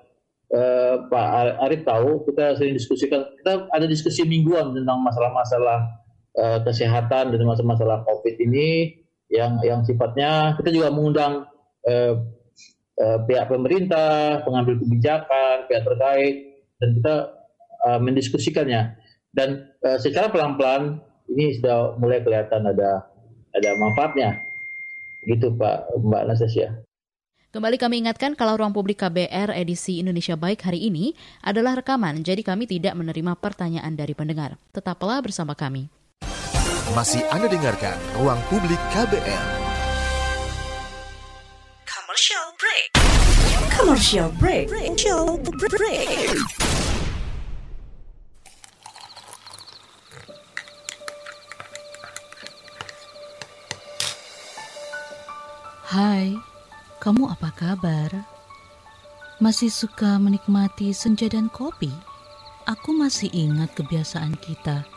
Uh, Pak Arif tahu kita sering diskusikan, kita ada diskusi mingguan tentang masalah-masalah uh, kesehatan dan masalah-masalah COVID ini yang yang sifatnya kita juga mengundang uh, uh, pihak pemerintah, pengambil kebijakan, pihak terkait dan kita uh, mendiskusikannya. Dan uh, secara pelan-pelan ini sudah mulai kelihatan ada ada manfaatnya. Gitu Pak Mbak Nastasia. Kembali kami ingatkan kalau ruang publik KBR edisi Indonesia Baik hari ini adalah rekaman, jadi kami tidak menerima pertanyaan dari pendengar. Tetaplah bersama kami. Masih Anda dengarkan Ruang Publik KBR. Commercial break. Commercial break. Commercial break. Hai, kamu apa kabar? Masih suka menikmati senja dan kopi? Aku masih ingat kebiasaan kita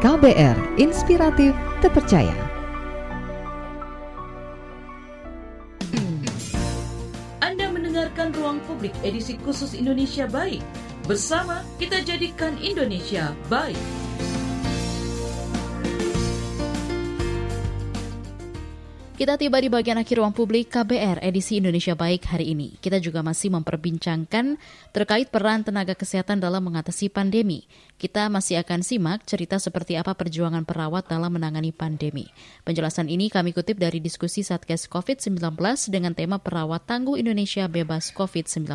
KBR Inspiratif Terpercaya. Anda mendengarkan Ruang Publik edisi khusus Indonesia Baik. Bersama kita jadikan Indonesia baik. Kita tiba di bagian akhir ruang publik KBR edisi Indonesia Baik hari ini. Kita juga masih memperbincangkan terkait peran tenaga kesehatan dalam mengatasi pandemi. Kita masih akan simak cerita seperti apa perjuangan perawat dalam menangani pandemi. Penjelasan ini kami kutip dari diskusi Satgas COVID-19 dengan tema perawat tangguh Indonesia bebas COVID-19.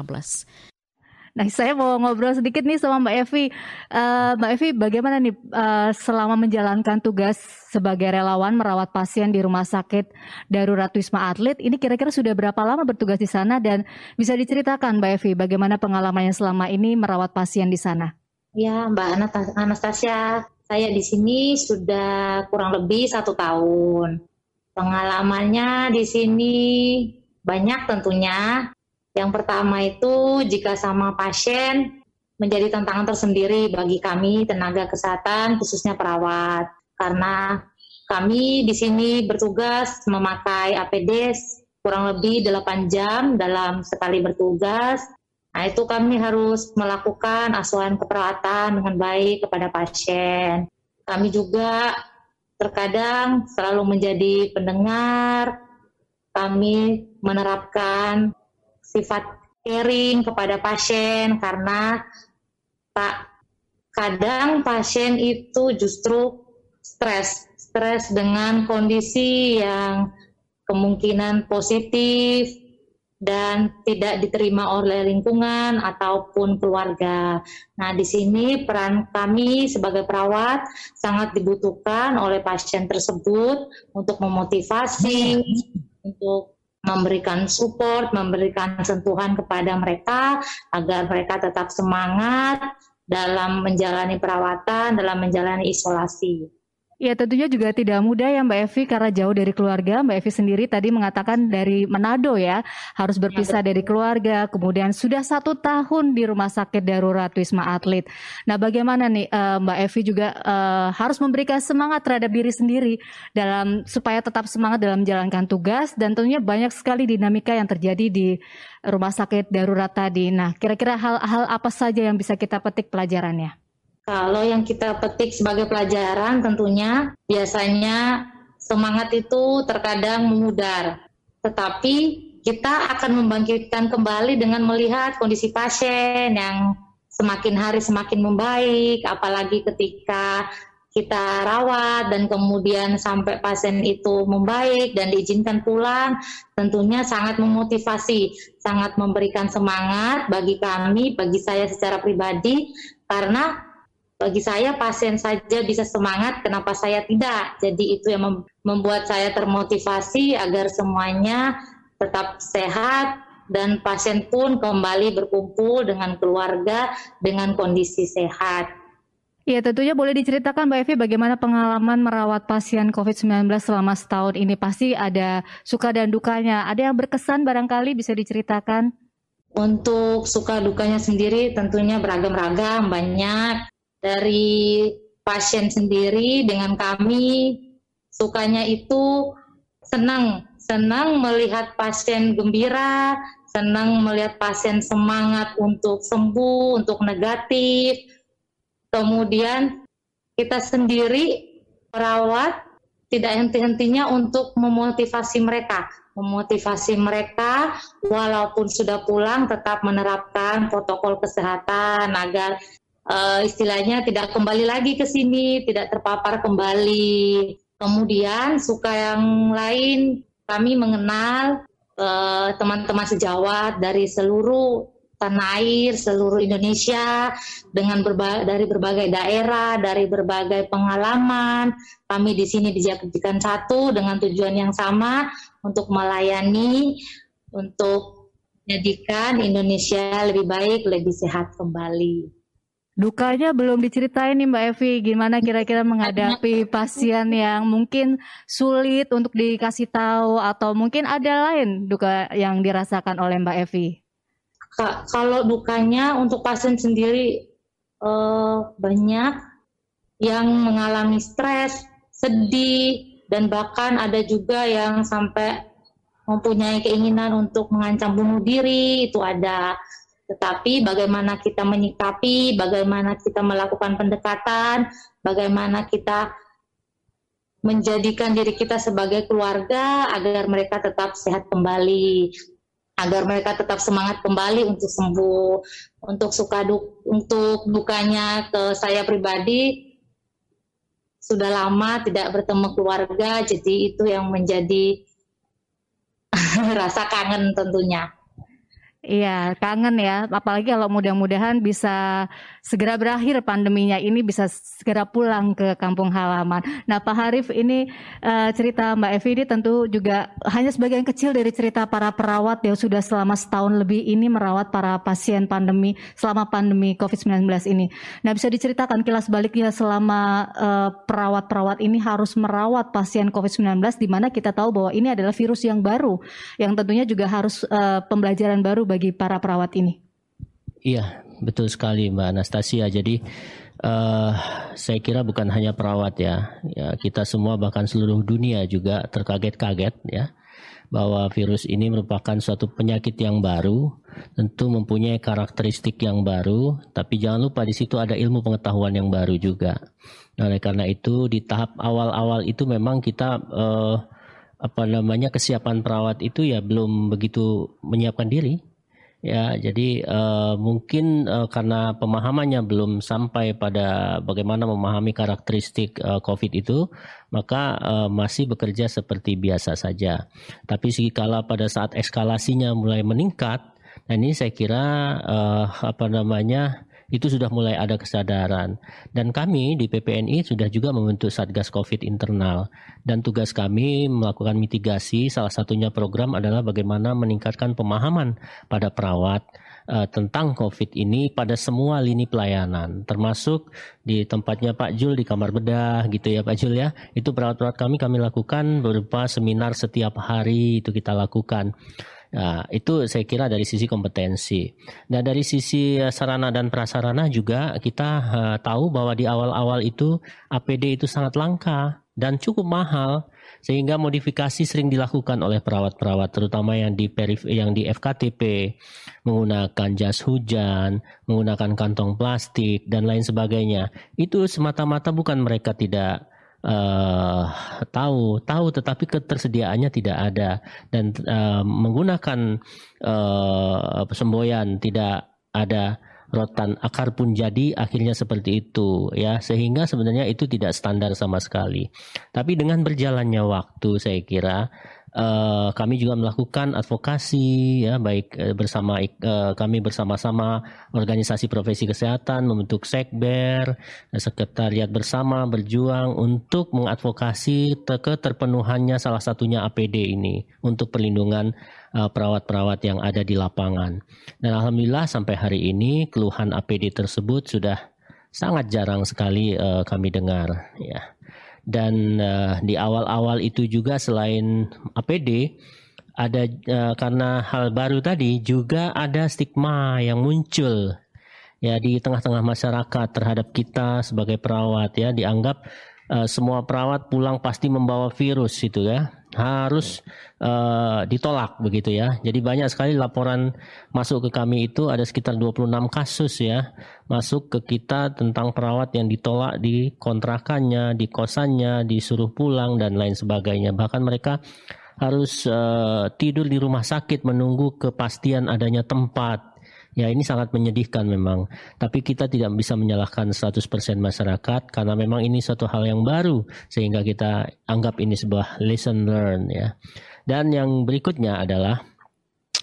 Nah, saya mau ngobrol sedikit nih sama Mbak Evi. Uh, Mbak Evi, bagaimana nih uh, selama menjalankan tugas sebagai relawan merawat pasien di Rumah Sakit Darurat Wisma Atlet, ini kira-kira sudah berapa lama bertugas di sana dan bisa diceritakan Mbak Evi bagaimana pengalamannya selama ini merawat pasien di sana? Ya, Mbak Anastasia, saya di sini sudah kurang lebih satu tahun. Pengalamannya di sini banyak tentunya yang pertama itu jika sama pasien menjadi tantangan tersendiri bagi kami tenaga kesehatan khususnya perawat karena kami di sini bertugas memakai APD kurang lebih 8 jam dalam sekali bertugas. Nah, itu kami harus melakukan asuhan keperawatan dengan baik kepada pasien. Kami juga terkadang selalu menjadi pendengar, kami menerapkan sifat caring kepada pasien karena tak kadang pasien itu justru stres, stres dengan kondisi yang kemungkinan positif dan tidak diterima oleh lingkungan ataupun keluarga. Nah, di sini peran kami sebagai perawat sangat dibutuhkan oleh pasien tersebut untuk memotivasi, untuk memberikan support, memberikan sentuhan kepada mereka agar mereka tetap semangat dalam menjalani perawatan, dalam menjalani isolasi. Ya tentunya juga tidak mudah ya Mbak Evi karena jauh dari keluarga. Mbak Evi sendiri tadi mengatakan dari Manado ya harus berpisah dari keluarga. Kemudian sudah satu tahun di rumah sakit darurat Wisma Atlet. Nah bagaimana nih uh, Mbak Evi juga uh, harus memberikan semangat terhadap diri sendiri dalam supaya tetap semangat dalam menjalankan tugas dan tentunya banyak sekali dinamika yang terjadi di rumah sakit darurat tadi. Nah kira-kira hal-hal apa saja yang bisa kita petik pelajarannya? Kalau yang kita petik sebagai pelajaran tentunya biasanya semangat itu terkadang memudar. Tetapi kita akan membangkitkan kembali dengan melihat kondisi pasien yang semakin hari semakin membaik, apalagi ketika kita rawat dan kemudian sampai pasien itu membaik dan diizinkan pulang, tentunya sangat memotivasi, sangat memberikan semangat bagi kami, bagi saya secara pribadi, karena bagi saya pasien saja bisa semangat, kenapa saya tidak? Jadi itu yang membuat saya termotivasi agar semuanya tetap sehat dan pasien pun kembali berkumpul dengan keluarga dengan kondisi sehat. Ya tentunya boleh diceritakan Mbak Evi bagaimana pengalaman merawat pasien COVID-19 selama setahun ini pasti ada suka dan dukanya. Ada yang berkesan barangkali bisa diceritakan? Untuk suka dukanya sendiri tentunya beragam-ragam banyak dari pasien sendiri dengan kami. Sukanya itu senang senang melihat pasien gembira senang melihat pasien semangat untuk sembuh untuk negatif. Kemudian kita sendiri perawat tidak henti-hentinya untuk memotivasi mereka. Memotivasi mereka walaupun sudah pulang tetap menerapkan protokol kesehatan agar uh, istilahnya tidak kembali lagi ke sini, tidak terpapar kembali. Kemudian suka yang lain kami mengenal eh, teman-teman uh, sejawat dari seluruh tanah air, seluruh Indonesia dengan berba dari berbagai daerah, dari berbagai pengalaman. Kami di sini dijadikan satu dengan tujuan yang sama untuk melayani, untuk menjadikan Indonesia lebih baik, lebih sehat kembali. Dukanya belum diceritain nih Mbak Evi, gimana kira-kira menghadapi pasien yang mungkin sulit untuk dikasih tahu atau mungkin ada lain duka yang dirasakan oleh Mbak Evi? Kak, kalau dukanya untuk pasien sendiri eh, banyak yang mengalami stres, sedih, dan bahkan ada juga yang sampai mempunyai keinginan untuk mengancam bunuh diri, itu ada tetapi bagaimana kita menyikapi, bagaimana kita melakukan pendekatan, bagaimana kita menjadikan diri kita sebagai keluarga agar mereka tetap sehat kembali, agar mereka tetap semangat kembali untuk sembuh. Untuk suka duk, untuk dukanya ke saya pribadi sudah lama tidak bertemu keluarga, jadi itu yang menjadi rasa kangen tentunya. Iya, kangen ya. Apalagi kalau mudah-mudahan bisa segera berakhir pandeminya ini bisa segera pulang ke kampung halaman. Nah, Pak Harif ini uh, cerita Mbak Evi ini tentu juga hanya sebagian kecil dari cerita para perawat yang sudah selama setahun lebih ini merawat para pasien pandemi selama pandemi COVID-19 ini. Nah, bisa diceritakan kilas baliknya selama uh, perawat-perawat ini harus merawat pasien COVID-19 di mana kita tahu bahwa ini adalah virus yang baru yang tentunya juga harus uh, pembelajaran baru bagi para perawat ini. Iya, betul sekali Mbak Anastasia. Jadi uh, saya kira bukan hanya perawat ya, ya kita semua bahkan seluruh dunia juga terkaget-kaget ya bahwa virus ini merupakan suatu penyakit yang baru, tentu mempunyai karakteristik yang baru, tapi jangan lupa di situ ada ilmu pengetahuan yang baru juga. Nah, oleh karena itu di tahap awal-awal itu memang kita uh, apa namanya kesiapan perawat itu ya belum begitu menyiapkan diri Ya, jadi uh, mungkin uh, karena pemahamannya belum sampai pada bagaimana memahami karakteristik uh, COVID itu, maka uh, masih bekerja seperti biasa saja. Tapi kala pada saat eskalasinya mulai meningkat, nah ini saya kira uh, apa namanya itu sudah mulai ada kesadaran. Dan kami di PPNI sudah juga membentuk Satgas COVID internal. Dan tugas kami melakukan mitigasi, salah satunya program adalah bagaimana meningkatkan pemahaman pada perawat uh, tentang COVID ini pada semua lini pelayanan, termasuk di tempatnya Pak Jul di kamar bedah gitu ya Pak Jul ya. Itu perawat-perawat kami kami lakukan berupa seminar setiap hari itu kita lakukan. Nah, itu saya kira dari sisi kompetensi. Nah, dari sisi eh, sarana dan prasarana juga kita uh, tahu bahwa di awal-awal itu APD itu sangat langka dan cukup mahal sehingga modifikasi sering dilakukan oleh perawat-perawat terutama yang di perif yang di FKTP menggunakan jas hujan, menggunakan kantong plastik dan lain sebagainya. Itu semata-mata bukan mereka tidak uh, tahu tahu tetapi ketersediaannya tidak ada. Dan uh, menggunakan uh, semboyan tidak ada rotan akar pun jadi akhirnya seperti itu ya. Sehingga sebenarnya itu tidak standar sama sekali. Tapi dengan berjalannya waktu saya kira uh, kami juga melakukan advokasi ya baik uh, bersama uh, kami bersama-sama organisasi profesi kesehatan membentuk sekber sekretariat bersama berjuang untuk mengadvokasi keterpenuhannya salah satunya APD ini untuk perlindungan perawat-perawat yang ada di lapangan. Dan alhamdulillah sampai hari ini keluhan APD tersebut sudah sangat jarang sekali uh, kami dengar ya. Dan uh, di awal-awal itu juga selain APD ada uh, karena hal baru tadi juga ada stigma yang muncul ya di tengah-tengah masyarakat terhadap kita sebagai perawat ya. Dianggap uh, semua perawat pulang pasti membawa virus itu ya harus uh, ditolak begitu ya. Jadi banyak sekali laporan masuk ke kami itu ada sekitar 26 kasus ya masuk ke kita tentang perawat yang ditolak di kontrakannya, di kosannya, disuruh pulang dan lain sebagainya. Bahkan mereka harus uh, tidur di rumah sakit menunggu kepastian adanya tempat Ya ini sangat menyedihkan memang. Tapi kita tidak bisa menyalahkan 100% masyarakat karena memang ini suatu hal yang baru sehingga kita anggap ini sebuah lesson learn ya. Dan yang berikutnya adalah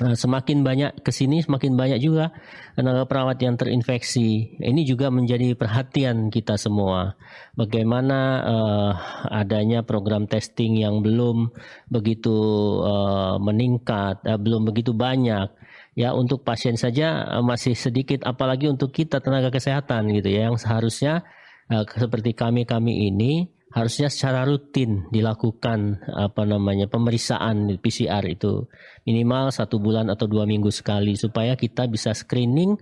eh, semakin banyak ke sini semakin banyak juga tenaga perawat yang terinfeksi. Ini juga menjadi perhatian kita semua. Bagaimana uh, adanya program testing yang belum begitu uh, meningkat, uh, belum begitu banyak ya untuk pasien saja eh, masih sedikit apalagi untuk kita tenaga kesehatan gitu ya yang seharusnya uh, seperti kami kami ini harusnya secara rutin dilakukan apa namanya pemeriksaan PCR itu. Minimal satu bulan atau dua minggu sekali supaya kita bisa screening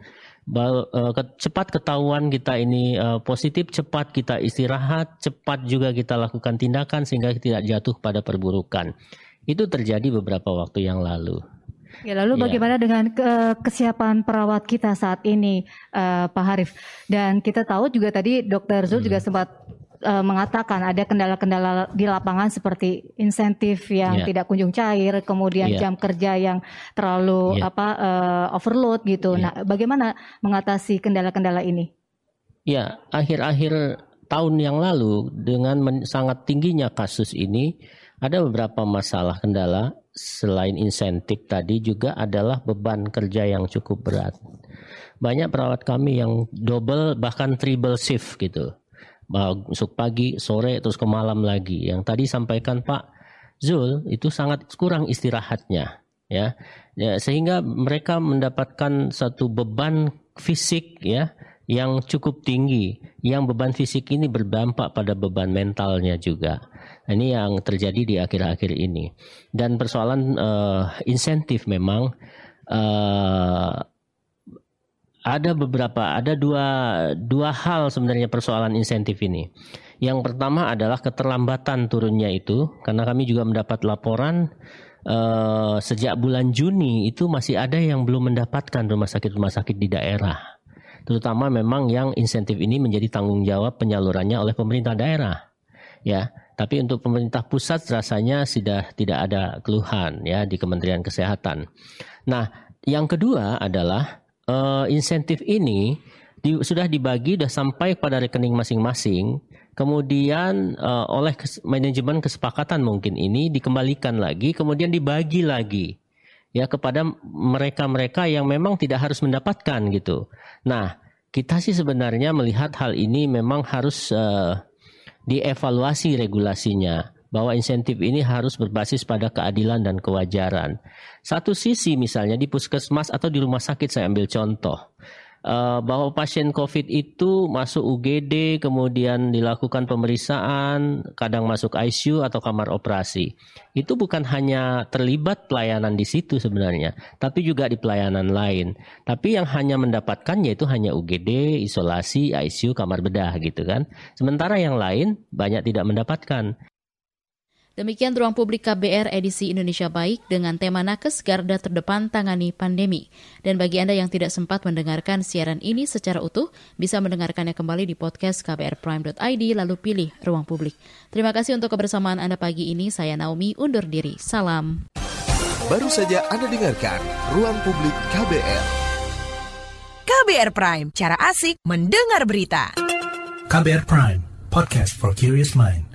uh, cepat ketahuan kita ini positif cepat kita istirahat cepat juga kita lakukan tindakan sehingga tidak jatuh pada perburukan. Itu terjadi beberapa waktu yang lalu Ya, lalu ya. bagaimana dengan ke kesiapan perawat kita saat ini, uh, Pak Harif? Dan kita tahu juga tadi Dokter Zul hmm. juga sempat uh, mengatakan ada kendala-kendala di lapangan seperti insentif yang yeah. tidak kunjung cair, kemudian yeah. jam kerja yang terlalu yeah. apa uh, overload gitu. Yeah. Nah, bagaimana mengatasi kendala-kendala ini? Ya, akhir-akhir tahun yang lalu dengan sangat tingginya kasus ini ada beberapa masalah kendala selain insentif tadi juga adalah beban kerja yang cukup berat. Banyak perawat kami yang double bahkan triple shift gitu. Masuk pagi, sore, terus ke malam lagi. Yang tadi sampaikan Pak Zul itu sangat kurang istirahatnya. Ya, ya sehingga mereka mendapatkan satu beban fisik ya yang cukup tinggi yang beban fisik ini berdampak pada beban mentalnya juga ini yang terjadi di akhir-akhir ini. Dan persoalan uh, insentif memang uh, ada beberapa, ada dua dua hal sebenarnya persoalan insentif ini. Yang pertama adalah keterlambatan turunnya itu, karena kami juga mendapat laporan uh, sejak bulan Juni itu masih ada yang belum mendapatkan rumah sakit rumah sakit di daerah terutama memang yang insentif ini menjadi tanggung jawab penyalurannya oleh pemerintah daerah ya tapi untuk pemerintah pusat rasanya sudah tidak ada keluhan ya di Kementerian Kesehatan. Nah, yang kedua adalah uh, insentif ini di, sudah dibagi sudah sampai pada rekening masing-masing. Kemudian uh, oleh kes, manajemen kesepakatan mungkin ini dikembalikan lagi, kemudian dibagi lagi ya kepada mereka-mereka yang memang tidak harus mendapatkan gitu. Nah, kita sih sebenarnya melihat hal ini memang harus uh, dievaluasi regulasinya. bahwa insentif ini harus berbasis pada keadilan dan kewajaran. Satu sisi misalnya di puskesmas atau di rumah sakit saya ambil contoh uh, bahwa pasien COVID itu masuk UGD, kemudian dilakukan pemeriksaan, kadang masuk ICU atau kamar operasi. Itu bukan hanya terlibat pelayanan di situ sebenarnya, tapi juga di pelayanan lain. Tapi yang hanya mendapatkannya itu hanya UGD, isolasi, ICU, kamar bedah gitu kan. Sementara yang lain banyak tidak mendapatkan. Demikian ruang publik KBR edisi Indonesia Baik dengan tema Nakes Garda Terdepan Tangani Pandemi. Dan bagi Anda yang tidak sempat mendengarkan siaran ini secara utuh, bisa mendengarkannya kembali di podcast kbrprime.id lalu pilih ruang publik. Terima kasih untuk kebersamaan Anda pagi ini. Saya Naomi undur diri. Salam. Baru saja Anda dengarkan Ruang Publik KBR. KBR Prime, cara asik mendengar berita. KBR Prime, podcast for curious mind.